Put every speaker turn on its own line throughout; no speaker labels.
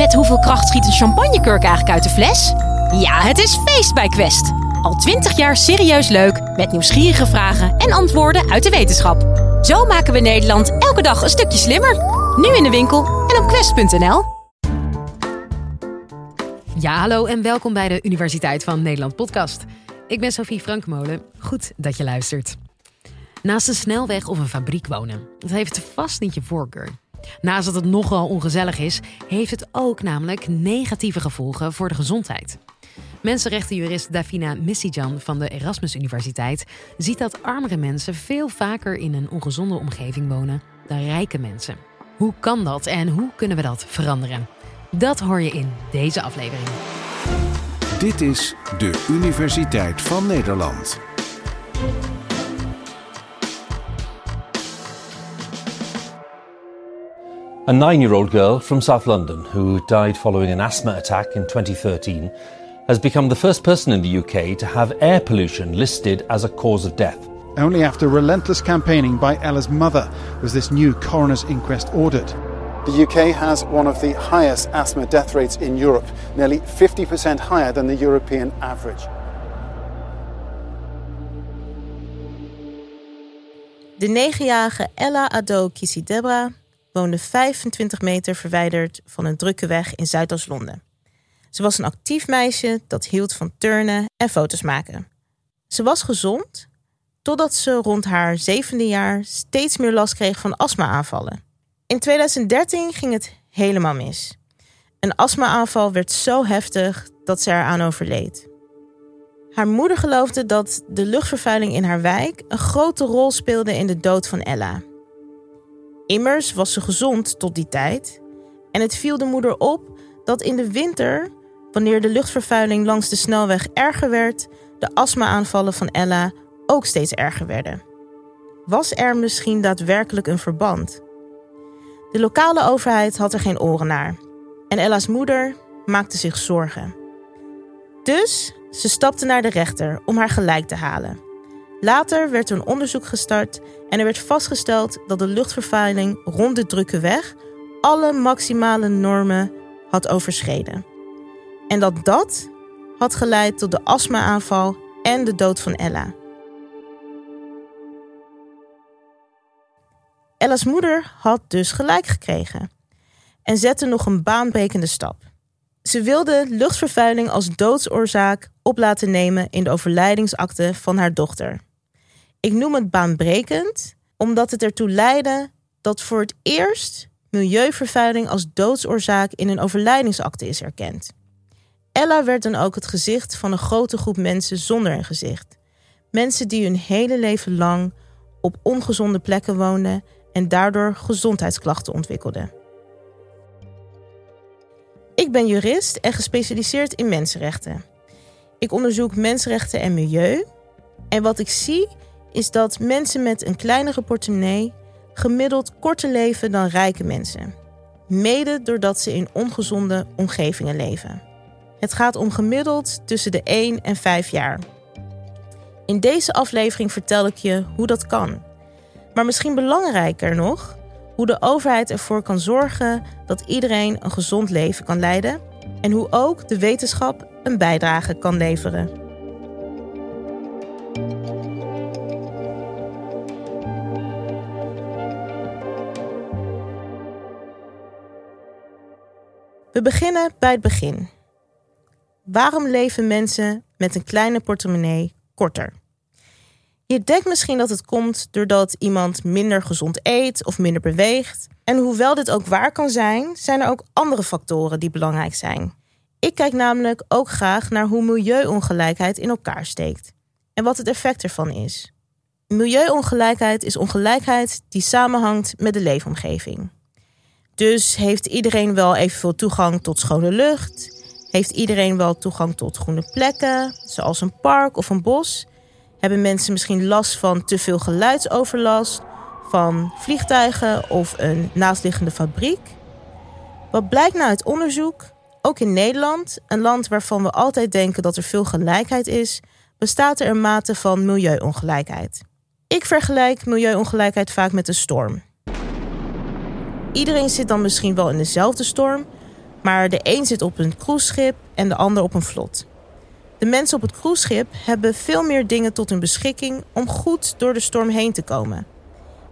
Met hoeveel kracht schiet een champagnekurk eigenlijk uit de fles? Ja, het is feest bij Quest. Al twintig jaar serieus leuk, met nieuwsgierige vragen en antwoorden uit de wetenschap. Zo maken we Nederland elke dag een stukje slimmer. Nu in de winkel en op quest.nl.
Ja, hallo en welkom bij de Universiteit van Nederland podcast. Ik ben Sophie Frankmolen. Goed dat je luistert. Naast een snelweg of een fabriek wonen, dat heeft vast niet je voorkeur. Naast dat het nogal ongezellig is, heeft het ook namelijk negatieve gevolgen voor de gezondheid. Mensenrechtenjurist Davina Missijan van de Erasmus Universiteit ziet dat armere mensen veel vaker in een ongezonde omgeving wonen dan rijke mensen. Hoe kan dat en hoe kunnen we dat veranderen? Dat hoor je in deze aflevering.
Dit is de Universiteit van Nederland.
A nine year old girl from South London who died following an asthma attack in 2013 has become the first person in the UK to have air pollution listed as a cause of death.
Only after relentless campaigning by Ella's mother was this new coroner's inquest ordered.
The UK has one of the highest asthma death rates in Europe, nearly 50% higher than the European average.
De negenjarige Ella Ado Kisidebra woonde 25 meter verwijderd van een drukke weg in Zuidoost-Londen. Ze was een actief meisje dat hield van turnen en foto's maken. Ze was gezond, totdat ze rond haar zevende jaar steeds meer last kreeg van astma-aanvallen. In 2013 ging het helemaal mis. Een astma-aanval werd zo heftig dat ze eraan overleed. Haar moeder geloofde dat de luchtvervuiling in haar wijk een grote rol speelde in de dood van Ella. Immers was ze gezond tot die tijd. En het viel de moeder op dat in de winter, wanneer de luchtvervuiling langs de snelweg erger werd, de astma-aanvallen van Ella ook steeds erger werden. Was er misschien daadwerkelijk een verband? De lokale overheid had er geen oren naar. En Ella's moeder maakte zich zorgen. Dus ze stapte naar de rechter om haar gelijk te halen. Later werd er een onderzoek gestart en er werd vastgesteld dat de luchtvervuiling rond de drukke weg alle maximale normen had overschreden. En dat dat had geleid tot de astma-aanval en de dood van Ella. Ella's moeder had dus gelijk gekregen en zette nog een baanbrekende stap. Ze wilde luchtvervuiling als doodsoorzaak op laten nemen in de overlijdingsakte van haar dochter. Ik noem het baanbrekend omdat het ertoe leidde dat voor het eerst milieuvervuiling als doodsoorzaak in een overlijdingsakte is erkend. Ella werd dan ook het gezicht van een grote groep mensen zonder een gezicht. Mensen die hun hele leven lang op ongezonde plekken woonden en daardoor gezondheidsklachten ontwikkelden. Ik ben jurist en gespecialiseerd in mensenrechten. Ik onderzoek mensenrechten en milieu. En wat ik zie is dat mensen met een kleinere portemonnee gemiddeld korter leven dan rijke mensen. Mede doordat ze in ongezonde omgevingen leven. Het gaat om gemiddeld tussen de 1 en 5 jaar. In deze aflevering vertel ik je hoe dat kan. Maar misschien belangrijker nog, hoe de overheid ervoor kan zorgen dat iedereen een gezond leven kan leiden en hoe ook de wetenschap een bijdrage kan leveren. We beginnen bij het begin. Waarom leven mensen met een kleine portemonnee korter? Je denkt misschien dat het komt doordat iemand minder gezond eet of minder beweegt. En hoewel dit ook waar kan zijn, zijn er ook andere factoren die belangrijk zijn. Ik kijk namelijk ook graag naar hoe milieuongelijkheid in elkaar steekt en wat het effect ervan is. Milieuongelijkheid is ongelijkheid die samenhangt met de leefomgeving. Dus heeft iedereen wel evenveel toegang tot schone lucht? Heeft iedereen wel toegang tot groene plekken, zoals een park of een bos? Hebben mensen misschien last van te veel geluidsoverlast, van vliegtuigen of een naastliggende fabriek? Wat blijkt nou uit onderzoek? Ook in Nederland, een land waarvan we altijd denken dat er veel gelijkheid is, bestaat er een mate van milieuongelijkheid. Ik vergelijk milieuongelijkheid vaak met een storm. Iedereen zit dan misschien wel in dezelfde storm, Maar de een zit op een cruiseschip en de ander op een vlot. De mensen op het cruiseschip hebben veel meer dingen tot hun beschikking om goed door de storm heen te komen.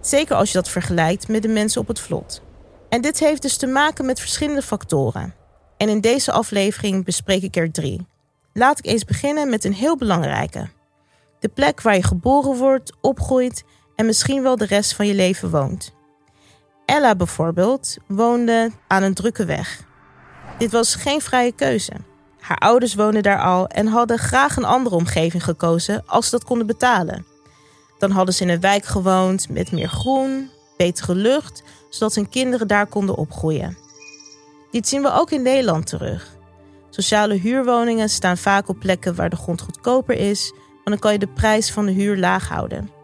Zeker als je dat vergelijkt met de mensen op het vlot. En dit heeft dus te maken met verschillende factoren. En in deze aflevering bespreek ik er drie. Laat ik eens beginnen met een heel belangrijke. De plek waar je geboren wordt, opgroeit en misschien wel de rest van je leven woont. Ella bijvoorbeeld woonde aan een drukke weg. Dit was geen vrije keuze. Haar ouders woonden daar al en hadden graag een andere omgeving gekozen als ze dat konden betalen. Dan hadden ze in een wijk gewoond met meer groen, betere lucht, zodat hun kinderen daar konden opgroeien. Dit zien we ook in Nederland terug. Sociale huurwoningen staan vaak op plekken waar de grond goedkoper is, want dan kan je de prijs van de huur laag houden.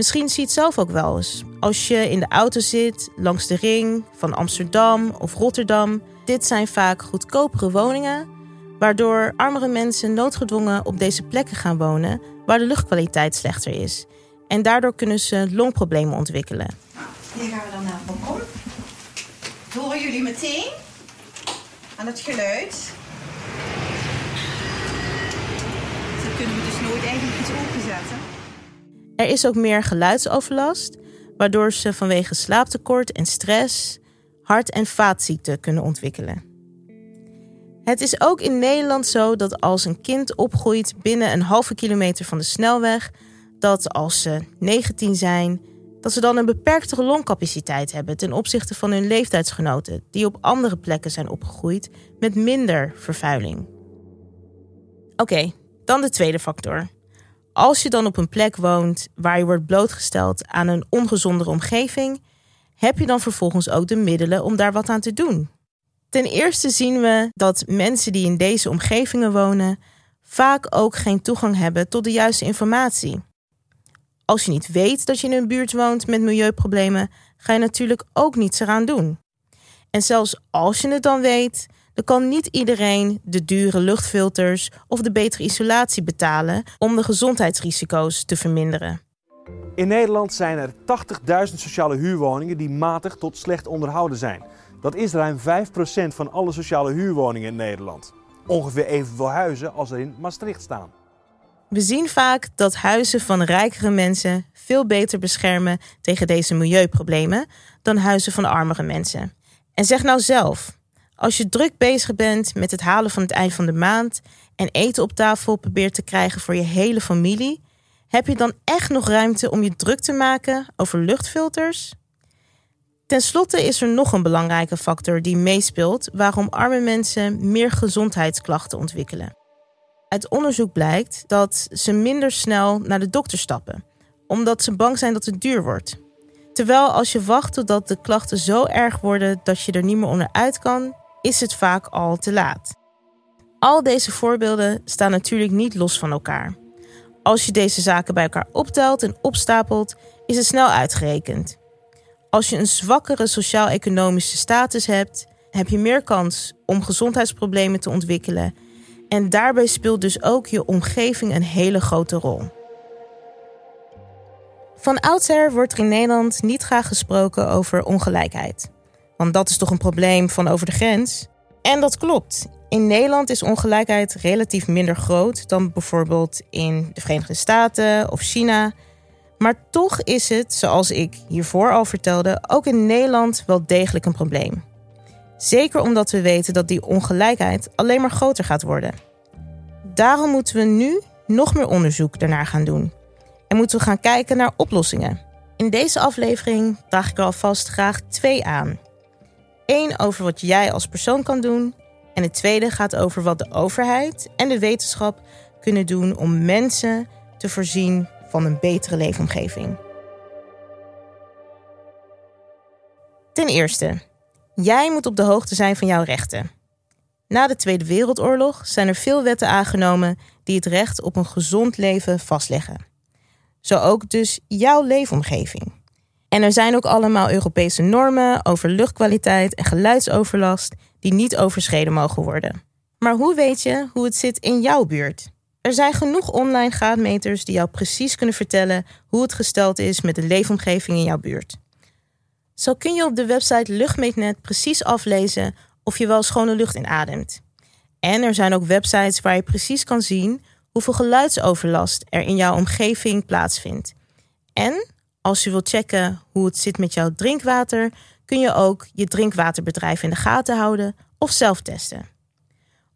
Misschien zie je het zelf ook wel eens. Als je in de auto zit, langs de ring van Amsterdam of Rotterdam. Dit zijn vaak goedkopere woningen, waardoor armere mensen noodgedwongen op deze plekken gaan wonen waar de luchtkwaliteit slechter is. En daardoor kunnen ze longproblemen ontwikkelen.
Hier gaan we dan naar het balkon. Horen jullie meteen aan het geluid? Zo kunnen we dus nooit eigenlijk iets openzetten.
Er is ook meer geluidsoverlast, waardoor ze vanwege slaaptekort en stress hart- en vaatziekten kunnen ontwikkelen. Het is ook in Nederland zo dat als een kind opgroeit binnen een halve kilometer van de snelweg, dat als ze 19 zijn, dat ze dan een beperktere longcapaciteit hebben ten opzichte van hun leeftijdsgenoten die op andere plekken zijn opgegroeid met minder vervuiling. Oké, dan de tweede factor. Als je dan op een plek woont waar je wordt blootgesteld aan een ongezondere omgeving, heb je dan vervolgens ook de middelen om daar wat aan te doen. Ten eerste zien we dat mensen die in deze omgevingen wonen vaak ook geen toegang hebben tot de juiste informatie. Als je niet weet dat je in een buurt woont met milieuproblemen, ga je natuurlijk ook niets eraan doen. En zelfs als je het dan weet, dan kan niet iedereen de dure luchtfilters of de betere isolatie betalen om de gezondheidsrisico's te verminderen.
In Nederland zijn er 80.000 sociale huurwoningen die matig tot slecht onderhouden zijn. Dat is ruim 5% van alle sociale huurwoningen in Nederland. Ongeveer evenveel huizen als er in Maastricht staan.
We zien vaak dat huizen van rijkere mensen veel beter beschermen tegen deze milieuproblemen dan huizen van armere mensen. En zeg nou zelf, als je druk bezig bent met het halen van het eind van de maand en eten op tafel probeert te krijgen voor je hele familie, heb je dan echt nog ruimte om je druk te maken over luchtfilters? Ten slotte is er nog een belangrijke factor die meespeelt waarom arme mensen meer gezondheidsklachten ontwikkelen. Uit onderzoek blijkt dat ze minder snel naar de dokter stappen, omdat ze bang zijn dat het duur wordt. Terwijl als je wacht totdat de klachten zo erg worden dat je er niet meer onderuit kan, is het vaak al te laat. Al deze voorbeelden staan natuurlijk niet los van elkaar. Als je deze zaken bij elkaar optelt en opstapelt, is het snel uitgerekend. Als je een zwakkere sociaal-economische status hebt, heb je meer kans om gezondheidsproblemen te ontwikkelen. En daarbij speelt dus ook je omgeving een hele grote rol. Van oudsher wordt er in Nederland niet graag gesproken over ongelijkheid. Want dat is toch een probleem van over de grens? En dat klopt. In Nederland is ongelijkheid relatief minder groot dan bijvoorbeeld in de Verenigde Staten of China. Maar toch is het, zoals ik hiervoor al vertelde, ook in Nederland wel degelijk een probleem. Zeker omdat we weten dat die ongelijkheid alleen maar groter gaat worden. Daarom moeten we nu nog meer onderzoek daarnaar gaan doen. En moeten we gaan kijken naar oplossingen. In deze aflevering draag ik er alvast graag twee aan. Eén over wat jij als persoon kan doen. En de tweede gaat over wat de overheid en de wetenschap kunnen doen om mensen te voorzien van een betere leefomgeving. Ten eerste, jij moet op de hoogte zijn van jouw rechten. Na de Tweede Wereldoorlog zijn er veel wetten aangenomen die het recht op een gezond leven vastleggen. Zo ook dus jouw leefomgeving. En er zijn ook allemaal Europese normen over luchtkwaliteit en geluidsoverlast die niet overschreden mogen worden. Maar hoe weet je hoe het zit in jouw buurt? Er zijn genoeg online graadmeters die jou precies kunnen vertellen hoe het gesteld is met de leefomgeving in jouw buurt. Zo kun je op de website Luchtmeetnet precies aflezen of je wel schone lucht inademt. En er zijn ook websites waar je precies kan zien hoeveel geluidsoverlast er in jouw omgeving plaatsvindt. En als je wilt checken hoe het zit met jouw drinkwater, kun je ook je drinkwaterbedrijf in de gaten houden of zelf testen.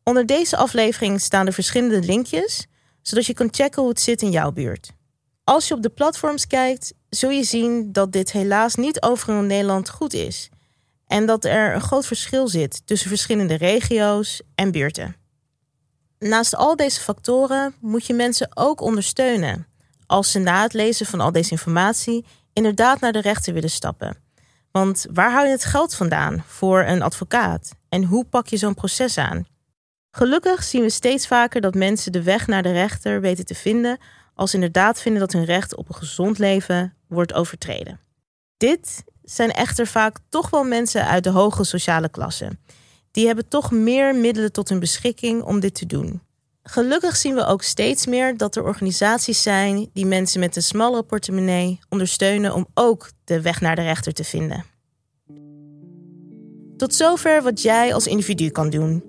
Onder deze aflevering staan er verschillende linkjes, zodat je kan checken hoe het zit in jouw buurt. Als je op de platforms kijkt, zul je zien dat dit helaas niet overal in Nederland goed is en dat er een groot verschil zit tussen verschillende regio's en buurten. Naast al deze factoren moet je mensen ook ondersteunen als ze na het lezen van al deze informatie inderdaad naar de rechter willen stappen. Want waar hou je het geld vandaan voor een advocaat en hoe pak je zo'n proces aan? Gelukkig zien we steeds vaker dat mensen de weg naar de rechter weten te vinden als ze inderdaad vinden dat hun recht op een gezond leven wordt overtreden. Dit zijn echter vaak toch wel mensen uit de hoge sociale klasse. Die hebben toch meer middelen tot hun beschikking om dit te doen. Gelukkig zien we ook steeds meer dat er organisaties zijn die mensen met een smallere portemonnee ondersteunen om ook de weg naar de rechter te vinden. Tot zover wat jij als individu kan doen.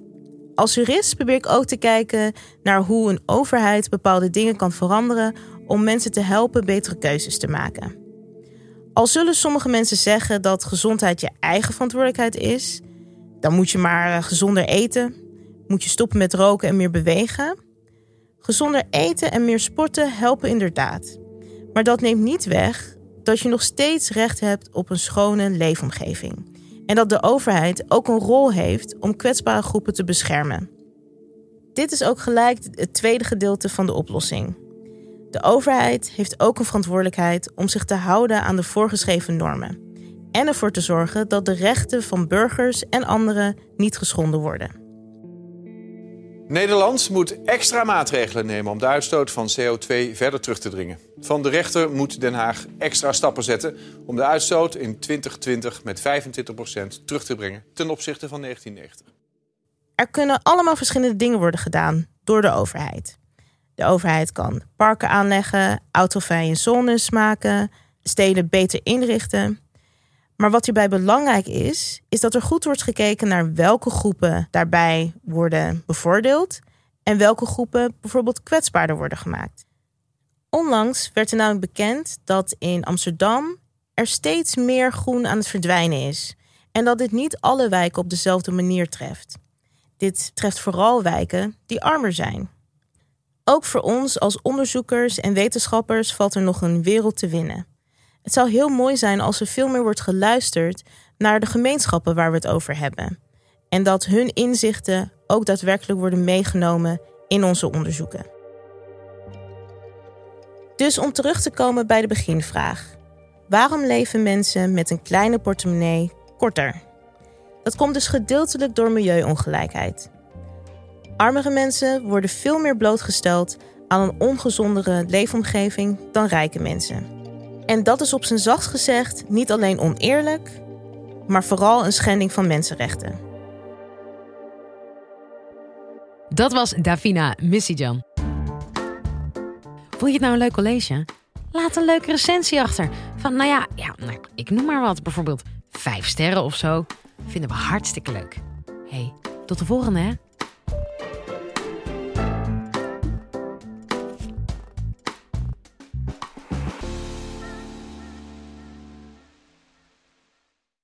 Als jurist probeer ik ook te kijken naar hoe een overheid bepaalde dingen kan veranderen om mensen te helpen betere keuzes te maken. Al zullen sommige mensen zeggen dat gezondheid je eigen verantwoordelijkheid is, dan moet je maar gezonder eten, moet je stoppen met roken en meer bewegen. Gezonder eten en meer sporten helpen inderdaad. Maar dat neemt niet weg dat je nog steeds recht hebt op een schone leefomgeving. En dat de overheid ook een rol heeft om kwetsbare groepen te beschermen. Dit is ook gelijk het tweede gedeelte van de oplossing. De overheid heeft ook een verantwoordelijkheid om zich te houden aan de voorgeschreven normen. En ervoor te zorgen dat de rechten van burgers en anderen niet geschonden worden.
Nederland moet extra maatregelen nemen om de uitstoot van CO2 verder terug te dringen. Van de rechter moet Den Haag extra stappen zetten om de uitstoot in 2020 met 25% terug te brengen ten opzichte van 1990.
Er kunnen allemaal verschillende dingen worden gedaan door de overheid. De overheid kan parken aanleggen, autovrije zones maken, steden beter inrichten. Maar wat hierbij belangrijk is, is dat er goed wordt gekeken naar welke groepen daarbij worden bevoordeeld en welke groepen bijvoorbeeld kwetsbaarder worden gemaakt. Onlangs werd er namelijk bekend dat in Amsterdam er steeds meer groen aan het verdwijnen is en dat dit niet alle wijken op dezelfde manier treft. Dit treft vooral wijken die armer zijn. Ook voor ons als onderzoekers en wetenschappers valt er nog een wereld te winnen. Het zou heel mooi zijn als er veel meer wordt geluisterd naar de gemeenschappen waar we het over hebben. En dat hun inzichten ook daadwerkelijk worden meegenomen in onze onderzoeken. Dus om terug te komen bij de beginvraag. Waarom leven mensen met een kleine portemonnee korter? Dat komt dus gedeeltelijk door milieuongelijkheid. Armere mensen worden veel meer blootgesteld aan een ongezondere leefomgeving dan rijke mensen. En dat is op zijn zachtst gezegd niet alleen oneerlijk, maar vooral een schending van mensenrechten.
Dat was Davina Missijan. Vond je het nou een leuk college? Laat een leuke recensie achter. Van, nou ja, ja nou, ik noem maar wat. Bijvoorbeeld vijf sterren of zo. Vinden we hartstikke leuk. hey, tot de volgende hè.